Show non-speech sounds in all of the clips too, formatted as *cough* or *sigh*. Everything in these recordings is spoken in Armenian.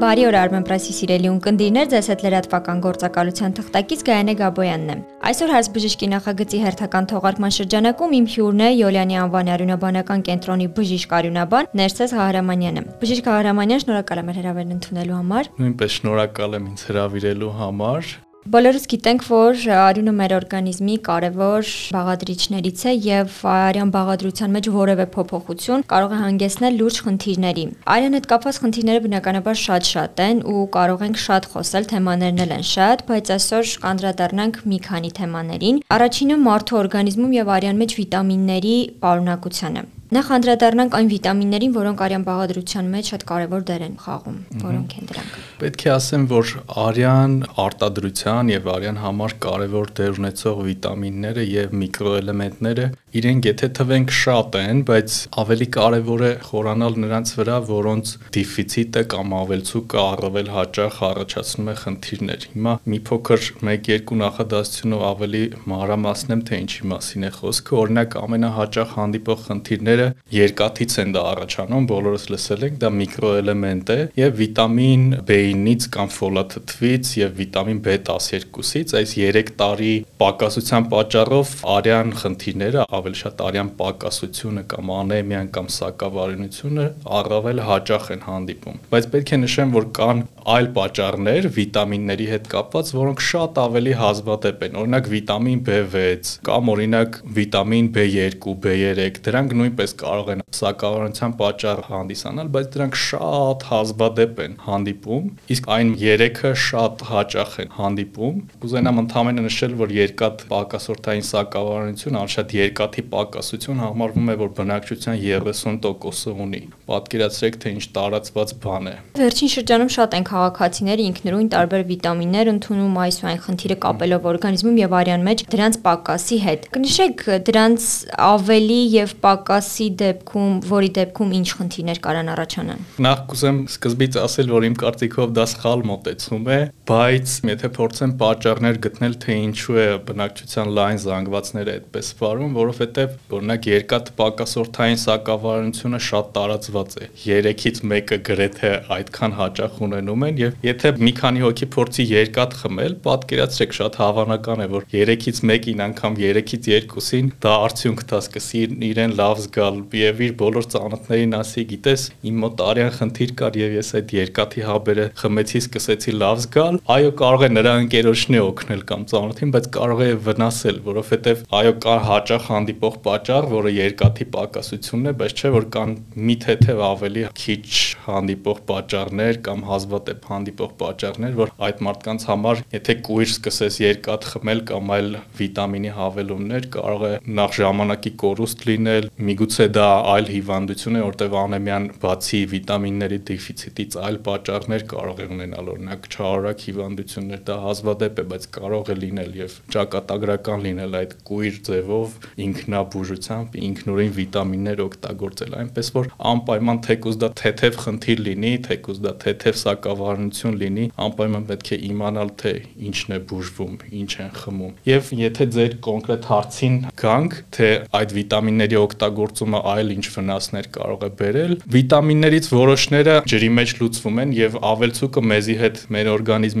Բարի օր Armen Press-ի սիրելի ունկնդիրներ, ձեզ հետ լրատվական գործակալության թղթակից Գայանե Գաբոյանն է։ Այսօր հարց բժշկի նախագծի հերթական թողարկման շրջանակում իմ հյուրն է Յոլյանի անվանի արյունաբանական կենտրոնի բժիշկ արյունաբան Ներսես Ղահարամանյանը։ Բժիշկ Ղահարամանյան, շնորհակալ եմ հրավերն ընդունելու համար։ Նույնպես շնորհակալ եմ ինձ հրավիրելու համար։ Բոլորս գիտենք, որ արյունը մեր օրգանիզմի կարևոր բաղադրիչներից է եւ արյան բաղադրության մեջ որևէ փոփոխություն կարող է հանգեցնել լուրջ խնդիրների։ Արյան հետ կապված խնդիրները բնականաբար շատ-շատ են ու կարող ենք շատ խոսել, թեմաներն էլ են շատ, բայց այսօր կանդրադառնանք մի քանի թեմաներին։ Առաջինը մարդու օրգանիզմում եւ արյան մեջ վիտամինների պարունակությանը։ Նախ անդրադառնանք այն վիտամիններին, որոնք արյան բաղադրության մեջ շատ կարևոր դեր են խաղում, որոնք են դրանք։ Պետք է ասեմ, որ արյան արտադրության եւ արյան համար կարևոր դեր ունեցող վիտամինները եւ միկրոէլեմենտները իրենք եթե թվենք շատ են, բայց ավելի կարևոր է խորանալ նրանց վրա, որոնց դեֆիցիտը կամ ավելցուկը առավել հաճախ առաջացնում է խնդիրներ։ Հիմա մի փոքր 1-2 նախադասությունով ավելի մանրամասնեմ, թե ինչի մասին է խոսքը։ Օրինակ ամենահաճախ հանդիպող խնդիրները երկաթից են դա առաջանում, բոլորս լսել ենք, դա միկրոէլեմենտ է եւ վիտամին B9-ից կամ ֆոլաթթվից եւ վիտամին B12-ից այս 3 տարի պակասության պատճառով արյան խնդիրները, ավելի շատ արյան պակասությունը կամ անեմիան կամ սակավարյունությունը առավել հաճախ են հանդիպում։ Բայց պետք է նշեմ, որ կան այլ պատճառներ վիտամինների հետ կապված, որոնք շատ ավելի հազվադեպ են։ Օրինակ վիտամին B6 կամ օրինակ վիտամին B2, B3, դրանք նույնպես կարող են սակավարության պատճառ հանդիսանալ, բայց դրանք շատ հազվադեպ են հանդիպում, իսկ այն 3-ը շատ հաճախ են հանդիպում։ Կուզենամ ընդհանրապես նշել, որ երկաթ պակասորթային սակավարություն, անշատ երկաթի պակասություն համարվում է, որ բնակչության 30%-ը ունի։ Պատկերացրեք, թե ինչ տարածված բան է։ Վերջին շրջանում շատ են քաղաքացիները ինքնուրույն տարբեր վիտամիններ ընդունում այս ու այն խնդիրը կապելով օրգանիզմում եւ արյան մեջ դրանց պակասի հետ։ Կնշեք դրանց ավելի եւ պակասի դեպքում, որի դեպքում ինչ խնդիրներ կարան առաջանան։ Նախ կուզեմ սկզբից ասել, որ իմ կարծիքով դա սխալ մոտեցում է, բայց եթե փորձեմ պատճառներ գտնել, թե ինչու է բնակչության լայն զանգվածները այդպես վարում, որովհետեւ օրինակ երկաթ պակասորթային սակավարությունը շատ տարածված է։ 3-ից մեկը գրեթե այդքան հաճախ ունենում են եւ եթե մի քանի հոգի փորձի երկաթ խմել, պատկերացրեք շատ հավանական է, որ 3-ից 1-ին անգամ 3-ից 2-ին դա արդյունք տա սկսի իրեն լավ զգալ եւ իր բոլոր ծանոթներին ասի, գիտես, իմ մոտ արյան խնդիր կար եւ ես այդ երկաթի հաբերը խմեցի, սկսեցի լավ զգալ, այո, կարող է նրա ընկերոջն է օգնել կամ ծանոթին, բայց կարող է վնասել, որովհետեւ այո, կար հաճախ հանդիպող պատճառ, որը երկաթի պակասությունն է, բայց չէ որ կան մի թեթև ավելի քիչ հանդիպող պատճառներ կամ հազվադեպ հանդիպող պատճառներ, որ այդ մարդկանց համար, եթե կույր սկսես երկաթ խմել կամ այլ վիտամինի հավելումներ, կարող է նախ ժամանակի կորուստ լինել, միգուցե դա այլ հիվանդություն է, որտեղ անեմիան բացի վիտամինների դեֆիցիտից այլ պատճառներ կարող է ունենալ, օրինակ չարորակ հիվանդություններ, դա հազվադեպ է, բայց կարող է լինել եւ ճակատագրական լինել այդ կույր ձևով ինքնաբուժությամբ ինքնուրույն վիտամիններ օգտագործել, այնպես որ անպայման թեկուզ դա թեթև խնդիր լինի, թեկուզ դա թեթև սակավարություն լինի, անպայման պետք է իմանալ թե ինչն է բուժվում, ինչ են խմում։ Եվ եթե ձեր կոնկրետ հարցին գանք, թե այդ վիտամինների օգտագործումը այլ ինչ վնասներ կարող է բերել, վիտամիններից որոշները ջրի մեջ լուծվում են եւ ավելցուկը մեզի հետ մեր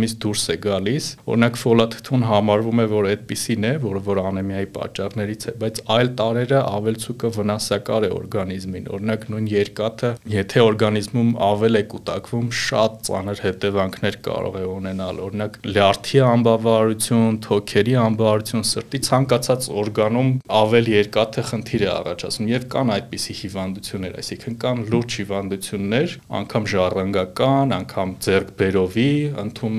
օրգանիզմից դուրս է գալիս։ Օրինակ ֆոլաթթուն համարվում է, որ այդպիսին է, որը որ անեմիայի պատճառներից է, բայց այլ տարերը ավելցուկը վնասակար է օրգանիզմին։ Օրինակ նույն երկաթը, եթե օրգանիզմում ավել է կուտակվում, շատ ծանր հետևանքներ կարող է ունենալ, օրինակ լյարդի անբավարարություն, թոքերի անբավարարություն, սրտի ցանկացած օրգանում ավել երկաթը խնդիր է առաջացնում եւ կան այդպիսի հիվանդություններ, այսինքն կան լուրջ հիվանդություններ, անգամ ժառանգական, անգամ ձերբերովի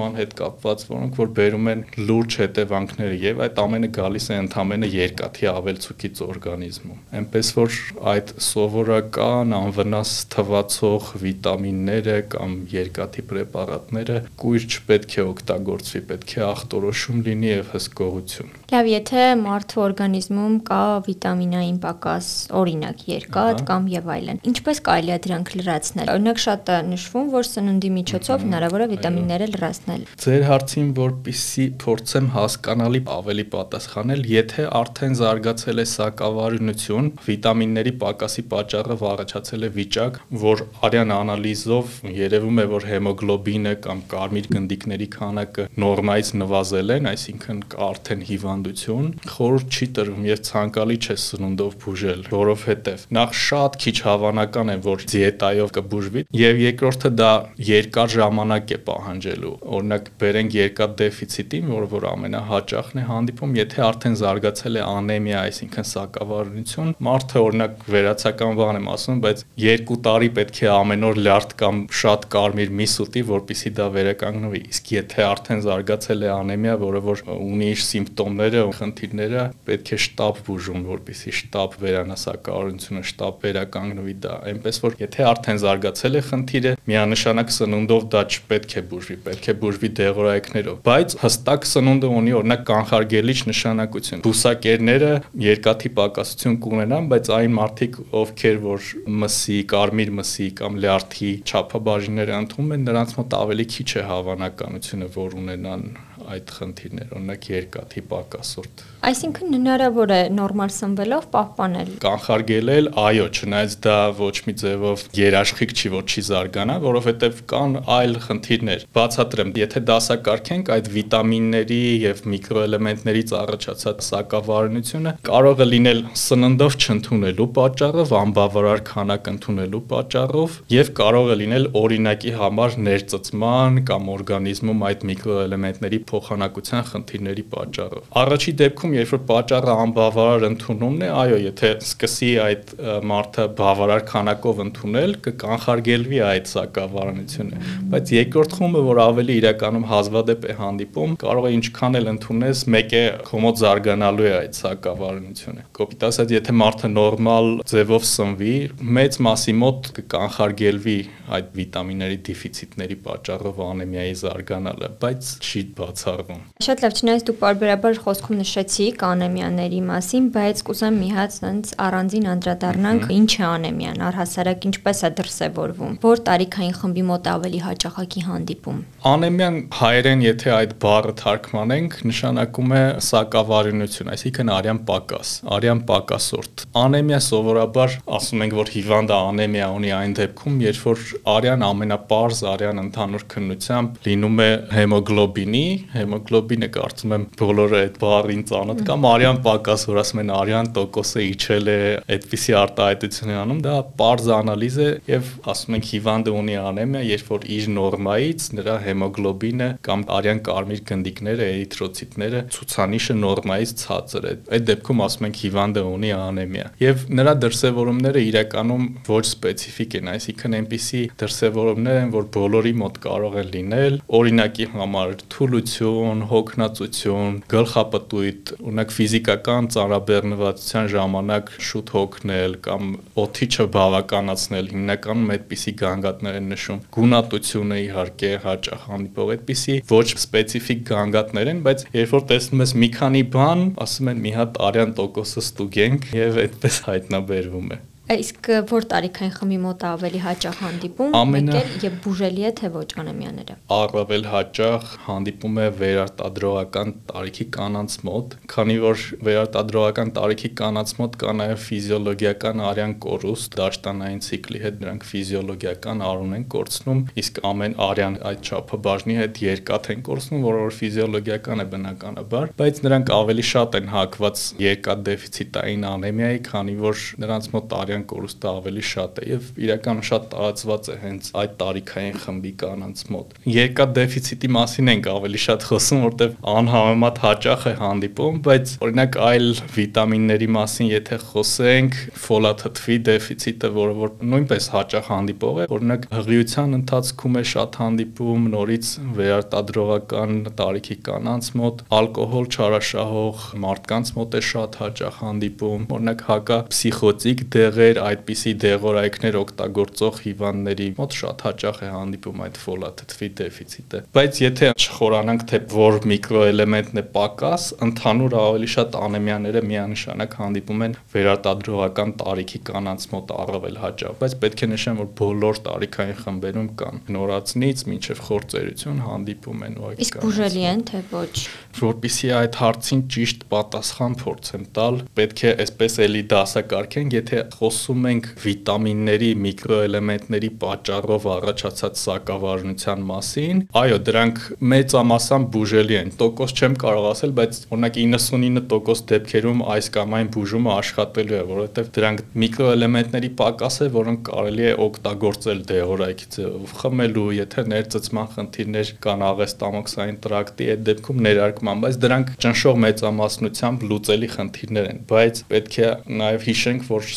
ընդունման հետ կապված, որոնք որ բերում են լուրջ հետևանքներ եւ այդ ամենը գալիս է ընդամենը երկաթի ավելցուկից օրգանիզմում։ Այնպես որ այդ սովորական անվնաս թվացող վիտամինները կամ երկաթի պրեպարատները կույր չպետք է օգտագործվի, պետք է ախտորոշում լինի եւ հսկողություն։ Լավ, եթե մարդու օրգանիզմում կա վիտամինային պակաս, օրինակ երկաթ կամ եւ այլն, ինչպես կարելի է դրանք լրացնել։ Օրինակ շատ է նշվում, որ սննդի միջոցով հնարավոր է վիտամինները լրացնել զարգացնել։ Ձեր հարցին որպիսի փորձեմ հասկանալի ավելի պատասխանել, եթե արդեն զարգացել է սակավարյունություն, վիտամինների պակասի պատճառով առաջացել է վիճակ, որ արյան անալիզով երևում է, որ հեմոգլոբինը կամ կարմիր գնդիկների քանակը նորմայից նվազել են, այսինքն արդեն հիվանդություն, խորհուրդ չի տրվում եւ ցանկալի չէ սնունդով բուժել, որովհետեւ նախ շատ քիչ հավանական է, որ դիետայով կբուժվի եւ երկրորդը դա երկար ժամանակ է պահանջելու։ Օրինակ բերենք երկաթ դեֆիցիտին, որը որ ամենահաճախն է հանդիպում, եթե արդեն զարգացել է անեմիա, այսինքն սակավարյունություն, մարդը օրինակ վերացական բան եմ ասում, բայց 2 տարի պետք է ամեն օր լյարդ կամ շատ կարմիր միս ուտի, որpիսի դա վերականգնվի։ Իսկ եթե արդեն զարգացել է անեմիա, որը որ ունի իր սիմպտոմները, խնդիրները, պետք է շտապ բուժում, որpիսի շտապ վերանասակարությունը, շտապ վերականգնվի դա։ Այնպես որ եթե արդեն զարգացել է խնդիրը, միանշանակ սնունդով դա չպետք է բուժվի, պետք է բուժվի դեղորայքներով, բայց հստակ սնունդը ունի օրինակ կանխարգելիչ նշանակություն։ Բուսակերները երկաթի պակասություն կունենան, բայց այն մարդիկ, ովքեր որ մսի, կարմիր մսի կամ լյարդի չափաբաժինները ընդունում են, նրանց մոտ ավելի քիչ է հավանականությունը, որ ունենան այդ խնդիրներ, օրինակ երկաթի պակասորդ։ Այսինքն հնարավոր է նորմալ սնվելով պահպանել։ Կանխարգելել, այո, չնայած դա ոչ մի ձևով երաշխիք չի, որ չի զարգանա, որովհետև կան այլ խնդիրներ։ Բացատրեմ, եթե դասակարգենք այդ վիտամինների եւ միկրոէլեմենտներից առաջացած սակավարունությունը կարող է լինել սննդով չընդունելու պատճառով, անբավարար քանակ ընդունելու պատճառով եւ կարող է լինել օրինակի համար ներծծման կամ օրգանիզմում այդ միկրոէլեմենտների փոխանակության խնդիրների պատճառով։ Առաջի դեպքում, երբ որ պատճառը անբավարար ընդունումն է, այո, եթե սկսի այդ մարդը բավարար քանակով ընդունել, կկանխարգելվի այդ սակավարունությունը, բայց երկրորդ խումբը, որ ավելի իրականում հազվադեպ է հանդիպում, կարող է ինչքան էլ ընդունես, մեկ է կոմոդ զարգանալու է այդ սակավարունությունը։ Կոպիտ ասած, եթե մարդը նորմալ ձևով սնվի, մեծ մասի մոտ կկանխարգելվի այդ վիտամինների դեֆիցիտների պատճառով անեմիայի զարգանալը, բայց չի բացառվում։ Շատ լավ, չնայած դուք բարբերաբար խոսքում նշեցիք անեմիաների մասին, բայց կուզեմ մի հատ ցած առանձին անդրադառնանք ինչ է անեմիան, առհասարակ ինչպես է դրսևորվում, որ տարիքային խմբի մոտ ավելի հաճախակի հանդիպում։ Անեմիան հայերեն, եթե այդ բառը թարգմանենք, նշանակում է սակավարյունություն, այսինքն արյան պակաս, արյան պակասորտ։ Անեմիա սովորաբար ասում ենք, որ հիվանդը անեմիա ունի այն դեպքում, երբ որ արյան ամենապարզ արյան ընդհանուր քննությամբ լինում է հեմոգլոբինի, հեմոգլոբինը կարծում եմ բոլորը այդ բառին ծանոթ անոթ կամ Արիան Պակաս, որ ասում են Արիան տոկոսը իջել է, այդպիսի արտահայտություն են անում, դա պարզ անալիզ է եւ ասում ենք հիվանդը ունի անեմիա, երբ որ իր նորմայից նրա հեմոգլոբինը կամ արյան կարմիր գնդիկները, էրիթրոցիտները ցուցանիշը նորմայից ցածր է։ Այդ դեպքում ասում ենք հիվանդը ունի անեմիա։ Եվ նրա դրսևորումները իրականում ոչ սպეციფիկ են, այսինքն այնպիսի դրսևորումներ են, որ բոլորի մոտ կարող են լինել, օրինակի համար թուլություն, հոգնածություն, գլխապտույտ, օրինակ ֆիզիկական ծանրաբեռնվածության ժամանակ շուտ հոգնել կամ օթի չբավականացնել հիմնականում այդպիսի գանգատներ են նշում գունատությունը իհարկե հաճախ հանդիպող այդպիսի ոչ սպეციფიկ գանգատներ են բայց երբ որ տեսնում ես մի քանի բան ասում են մի հատ արյան տոկոսը ստուգենք եւ այդպես հայտնաբերվում է Իսկ որ տարիքային խմբի մոտ ավելի հաճախ հանդիպում, Ամենա... մեկ էլ եւ բուժելի է թե ոչ անեմիաները։ Առավել հաճախ հանդիպում է վերարտադրողական տարիքի կանանց մոտ, քանի որ վերարտադրողական տարիքի կանանց մոտ կա նաեւ ֆիզիոլոգիական արյան կորուստ, դաշտանային ցիկլի հետ նրանք ֆիզիոլոգիական արուն են կորցնում, իսկ ամեն արյան այդ չափը բաժնի հետ երկաթ են կորցնում, որը որ ֆիզիոլոգիական է բնականաբար, բայց նրանք ավելի շատ են հակված երկաթ դեֆիցիտային անեմիայի, քանի որ նրանց մոտ արյան արյան կորուստը ավելի շատ է եւ իրականում շատ տարածված է հենց այդ տարիքային խմբի կանանց մոտ։ Երկաթ դեֆիցիտի մասին ենք ավելի շատ խոսում, որտեվ անհամեմատ հաճախ է հանդիպում, բայց օրինակ այլ վիտամինների մասին եթե խոսենք, ֆոլաթթվի դեֆիցիտը, որը որ նույնպես հաճախ հանդիպող է, օրինակ հղիության ընթացքում է շատ հանդիպում, նորից վերարտադրողական տարիքի կանանց մոտ, ալկոհոլ չարաշահող մարդկանց մոտ է շատ հաճախ հանդիպում, օրինակ հակա փսիխոտիկ դեղ թվեր այդպիսի դեղորայքներ օգտագործող հիվանդների մոտ շատ հաճախ է հանդիպում այդ ֆոլաթթվի դեֆիցիտը։ Բայց եթե չխորանանք թե որ միկրոէլեմենտն է պակաս, ընդհանուր ավելի շատ անեմիաները միանշանակ հանդիպում են վերարտադրողական տարիքի կանանց մոտ առավել հաճախ, բայց պետք է նշեմ, որ բոլոր տարիքային խմբերում կան նորածնից մինչև խործերություն հանդիպում են ուղղակի։ Իսկ բուժելի են թե ոչ։ Որպեսզի այդ հարցին ճիշտ պատասխան փորձեմ տալ, պետք է այսպես էլի դասակարգենք, եթե խոսում ենք վիտամինների, միկրոէլեմենտների պատճառով առաջացած սակավարժնության մասին, այո, դրանք մեծամասամբ բուժելի են։ Տոկոս չեմ կարող ասել, բայց օրինակ 99% դեպքերում այս կամ այն բուժումը աշխատելու է, որովհետև դրանք միկրոէլեմենտների պակաս է, որոնք կարելի է օգտագործել դեղորայքի ձևով խմելու, եթե ներծծման խնդիրներ կան աղեստամոքսային տրակտի այդ դեպքում ներարկման, բայց դրանք ճնշող մեծամասնությամբ լուծելի խնդիրներ են, բայց պետք է նաև հիշենք, որ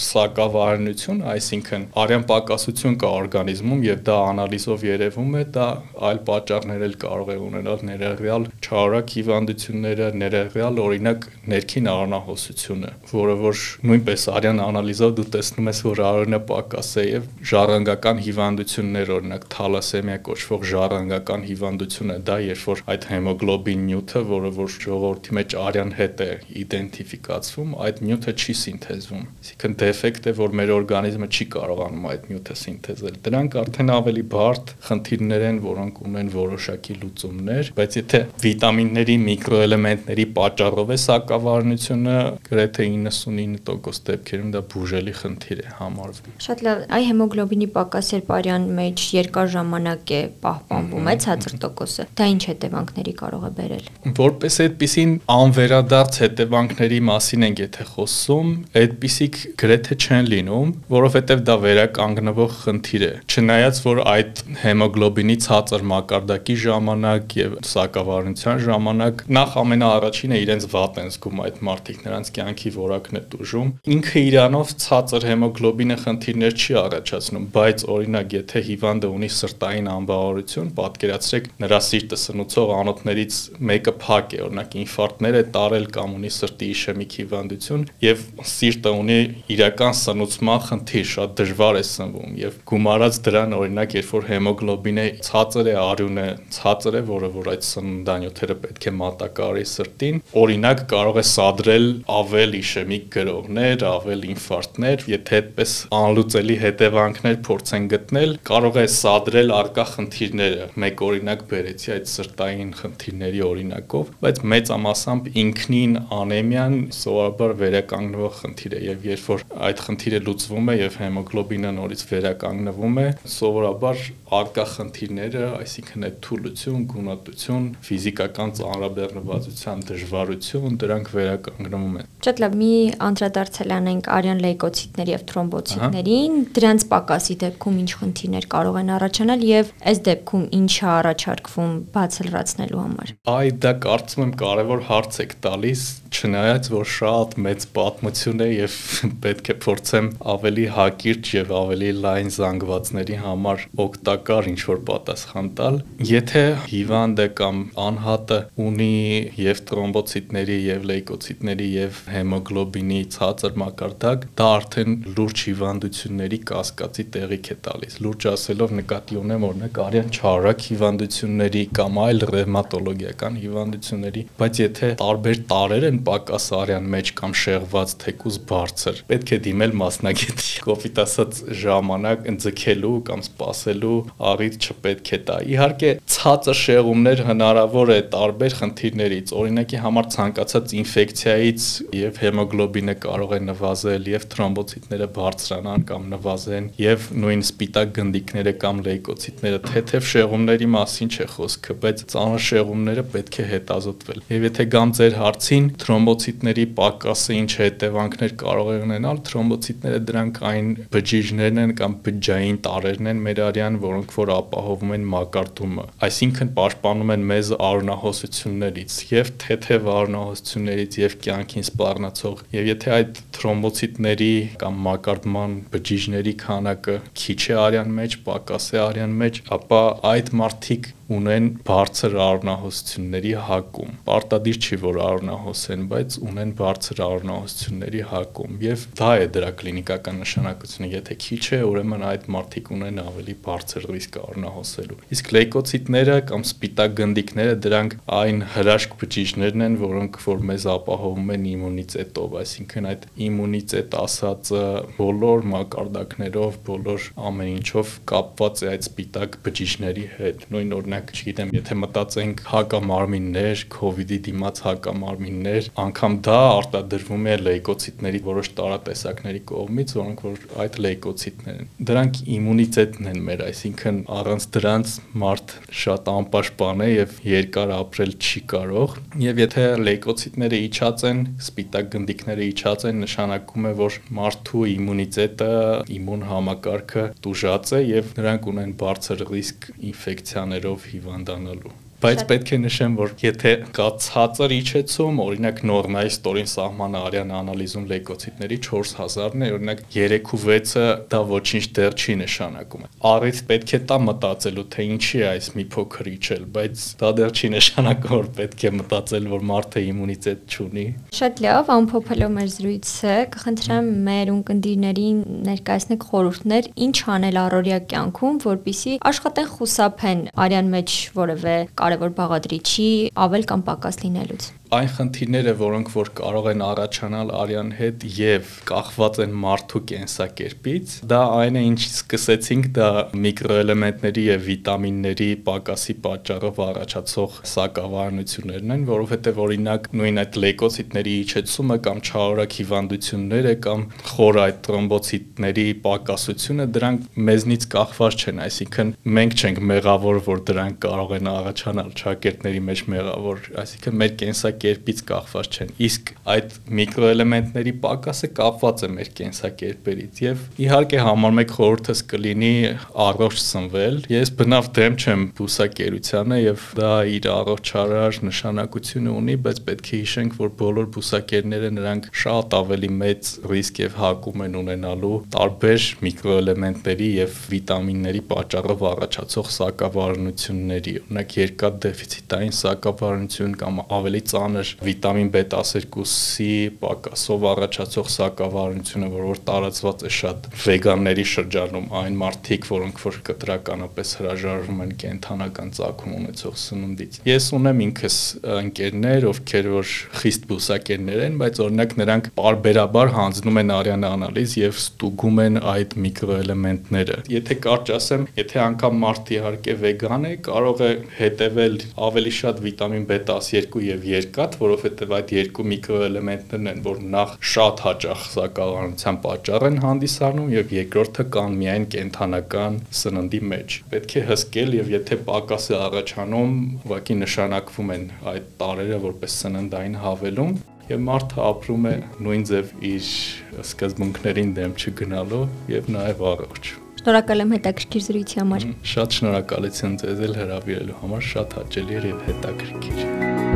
սակավարնություն, այսինքն արյան պակասություն կա օրգանիզմում եւ դա անալիզով երևում է, դա այլ պատճառներ էլ կարող է ունենալ ներառյալ չարակ հիվանդությունները, ներառյալ օրինակ ներքին առնահոսությունը, որը որ նույնպես արյան անալիզով դու տեսնում ես, որ արյունը պակաս է եւ ժառանգական հիվանդություններ, օրինակ թալասեմիա կոչվող ժառանգական հիվանդությունը, դա երբ որ այդ հեմոգլոբին նյութը, որը որ ժողովրդի մեջ արյան հետ է իդենտիֆիկացվում, այդ նյութը չի սինթեզվում։ Այսինքն դեֆեկտ է, որ մեր օրգանիզմը չի կարողանում այդ նյութը սինթեզել։ Դրանք արդեն ավելի բարդ խնդիրներ են, որոնք ունեն որոշակի լուծումներ, բայց եթե վիտամինների, միկրոէլեմենտների պատճառով է սակավարնությունը, գրեթե 99% դեպքերում դա բուժելի խնդիր է համարվում։ Շատ լավ, այ հեմոգլոբինի պակասեր պարյան մեջ երկար ժամանակ է պահպանվում է ցածր տոկոսը։ Դա ինչ հետևանքների կարող է բերել։ Որպես այդպիսին անվերադարձ հետևանքների մասին ենք եթե խոսում, այդպիսիք գրեթե չեն լինում, որովհետև դա վերականգնվող խնդիր է։ Չնայած որ այդ հեմոգլոբինի ցածր մակարդակի ժամանակ եւ սակավարության ժամանակ նախ ամենաառաջինը իրենց վատ են զգում այդ մարդիկ, նրանց կյանքի որակն է դժում։ Ինքը իրանով ցածր հեմոգլոբինը խնդիրներ չի առաջացնում, բայց օրինակ եթե հիվանդը ունի սրտային անբավարարություն, պատկերացրեք նրա սիրտը սնուցող անոթներից մեկը փակ է, օրինակ ինֆարկտներ է տարել կամ ունի սրտի իշեմիկ հիվանդություն եւ սիրտը ունի իրական սնուցման խնդիր, շատ դժվար է սնվում եւ գումարած դրան օրինակ երբ որ հեմոգլոբինը ցածր է, արյունը ցածր է, որը որ այդ սննդանյութերը պետք է մատակարարի սրտին, օրինակ կարող է սադրել ավել իշեմիկ գրողներ, ավել ինֆարկտներ, եթե այդպես անլուծելի հետևանքներ փորձեն գտնել, կարող է սադրել արկա խնդիրները։ Մեկ օրինակ բերեցի այդ սրտային խնդիրների օրինակով, բայց մեծամասամբ ինքնին անեմիան սովորաբար վերականգնվող խնդիր է եւ երբ որ այդ խնդիրը լուծվում է եւ հեմոգլոբինը նորից վերականգնվում է, սովորաբար արկա խնդիրները, այսինքն այդ թուլություն, գունատություն, ֆիզիկական ծանրաբեռնվածության դժվարություն, դրանք վերականգնվում են։ Շատ լավ, մի անդրադարձել անենք արյան լեյկոցիտների եւ թրոմբոցիտներին, դրանց պակասի դեպքում ինչ խնդիրներ կարող են առաջանալ եւ այս դեպքում ինչ է առաջարկվում բացելրացնելու համար։ Այ դա կարծում եմ կարևոր հարց եք տալիս, չնայած որ շատ մեծ պատմություն է եւ *laughs* պետք է փորձեմ ավելի հակիրճ եւ ավելի լայն զանգվածների համար օգտակար ինչ որ պատասխան տալ, եթե հիվանդը կամ անհատը ունի եւ տրոմբոցիտների եւ լեյկոցիտների եւ հեմոգլոբինի ցածր մակարդակ, դա արդեն լուրջ հիվանդությունների կասկածի տեղիք է տալիս։ Լուրջ ասելով նկատի ունեմ օրինակ արյան չարակ հիվանդությունների կամ այլ ռևմատոլոգիական հիվանդությունների, բայց եթե տարբեր տարեր են պակաս արյան մեջ կամ շեղված թեկուզ բարձր։ Պետք է դիմել մասնագետի կոպիտ ասած ժամանակ ընձգելու կամ սպասելու առիթ չպետք է տա։ Իհարկե, ցածր շեղումներ հնարավոր է տարբեր խնդիրներից, օրինակի համար ցանկացած ինֆեկցիայից եւ հեմոգլոբինը կարող է նվազել եւ թրոմբոցիտները բարձրանան կամ նվազեն եւ նույն սպիտակ գնդիկները կամ լեյկոցիտները թեթև շեղումների մասին չէ խոսքը, բայց ծանր շեղումները պետք է հետազոտվել։ Եվ եթե գամ ձեր հարցին թրոմբոցիտների պակասը ինչ հետևանքներ կարող է ունենալ, թրոմբոց թրոմբոցիտները դրանք այն բջիջներն են կամ բջջային տարրերն են մեր արյան, որոնք որ ապահովում են մակարդումը, այսինքն պաշտպանում են մեզ արունահոսություններից եւ թեթև արունահոսություններից եւ կյանքին սպառնացող եւ եթե այդ թրոմբոցիտների կամ մակարդման բջիջների քանակը քիչ է արյան մեջ, պակաս է արյան մեջ, ապա այդ մարդիկ ունեն բարձր առնահոսությունների հակում։ Պարտադիր չի, որ առնահոսեն, բայց ունեն բարձր առնահոսությունների հակում եւ դա է դրա կլինիկական նշանակությունը։ Եթե քիչ է, ուրեմն այդ մարդիկ ունեն ավելի բարձր ռիսկ առնահոսելու։ Իսկ լեյկոցիտները կամ սպիտակ գնդիկները դրանք այն հրաշք բջիջներն են, որոնք որ մեզ ապահովում են իմունիտետով, այսինքն այդ իմունիտետ ասածը բոլոր մակարդակներով, բոլոր ամեն ինչով կապված է այդ սպիտակ բջիջների հետ։ Նույն օրինակ, չգիտեմ, եթե մտածենք հակամարմիններ, COVID-ի դիմաց հակամարմիններ, անգամ դա արտադրվում է լեյկոցիտների որոշ տարատեսակների կողմից, որոնք որ այդ լեյկոցիտներ են։ Դրանք իմունիտետն են մեր, այսինքն առանց դրանց մարդ շատ անպաշտպան է եւ երկար ապրել չի կարող։ Եվ եթե լեյկոցիտները իջած են, սպիտակ գնդիկները իջած են, նշանակում է, որ մարդու իմունիտետը, իմուն համակարգը տուժած է եւ նրանք ունեն բարձր ռիսկ ինֆեկցիաներով հիվանդանալու բայց պետք է նշեմ, որ եթե կա ցածր իջեցում, օրինակ նորմայի ստորին սահմանը արյան անալիզում լեյկոցիտների 4000-ն է, օրինակ 3-6-ը դա ոչինչ դեռ չի նշանակում։ Առից պետք է տա մտածելու, թե ինչի է այս մի փոքր իջել, բայց դա դեռ չի նշանակում, որ պետք է մտածել, որ մարդը իմունիտետ չունի։ Շատ լավ, ամփոփելով մեր զրույցը, կխնդրեմ մեր ունկնդիրներին ներկայացնեք խորհուրդներ, ինչ անել առօրյա կյանքում, որpիսի աշխատեն խուսափեն արյան մեջ որևէ կարևոր կարևոր բաղադրիչի ավել կամ պակաս լինելուց այն խնդիրները, որոնք որ կարող են առաջանալ արյան հետ եւ կախված են մարդու կենսակերպից, դա այն է, ինչ սկսեցինք, դա միկրոէլեմենտների եւ վիտամինների պակասի պատճառով առաջացող սակավարություններն են, որովհետեւ օրինակ նույն այդ լեյկոցիտների իջեցումը կամ չարորակ հիվանդությունները կամ խոր այդ տրոմբոցիտների պակասությունը դրանք մեզնից կախված չեն, այսինքն մենք չենք մեղավոր, որ դրանք կարող են առաջանալ ճակերտների մեջ մեղավոր, այսինքն մեր կենսակերպ կենսակերպից կախված չեն։ Իսկ այդ միկրոէլեմենտների պակասը կապված է մեր կենսակերպերից եւ իհարկե համար մեկ խորհուրդս կլինի առողջ սնվել։ Ես բնավ դեմ չեմ բուսակերությանը եւ դա իր առողջարար նշանակությունը ունի, բայց պետք է հիշենք, որ բոլոր բուսակերները նրանք շատ ավելի մեծ ռիսկ եւ հակում են ունենալու տարբեր միկրոէլեմենտների եւ վիտամինների պատճառով առաջացող սակավարությունների։ Օրինակ երկաթ դեֆիցիտային սակավարություն կամ ավելի ծանր ծանր վիտամին B12-ի պակասով առաջացող սակավարությունը, որ որ տարածված է շատ վեգանների շրջանում, այն մարդիկ, որոնք որ կտրականապես հրաժարվում են կենթանական ծագում ունեցող սնունդից։ Ես ունեմ ինքս ընկերներ, ովքեր որ խիստ բուսակերներ են, բայց օրինակ նրանք բարբերաբար հանձնում են արյան անալիզ եւ ստուգում են այդ միկրոէլեմենտները։ Եթե կարճ ասեմ, եթե անգամ մարդ իհարկե վեգան է, կարող է հետևել ավելի շատ վիտամին B12 եւ երկաթ կատ, որովհետև այդ երկու միկրոէլեմենտներն են, որ նախ շատ հաճախ սակավարության պատճառ են հանդիսանում եւ երկրորդը կան միայն կենթանական սննդի մեջ։ Պետք է հսկել եւ եթե պակաս է առաջանում, ուղղակի նշանակվում են այդ տարերը որպես սննդային հավելում եւ մարդը ապրում է նույն ձև իր սկզբունքներին դեմ չգնալով եւ նաեւ առողջ։ Շնորհակալ եմ հետաքրքիր զրույցի համար։ Շատ շնորհակալություն ձեզ հրավիրելու համար, շատ հաճելի էր եւ հետաքրքիր։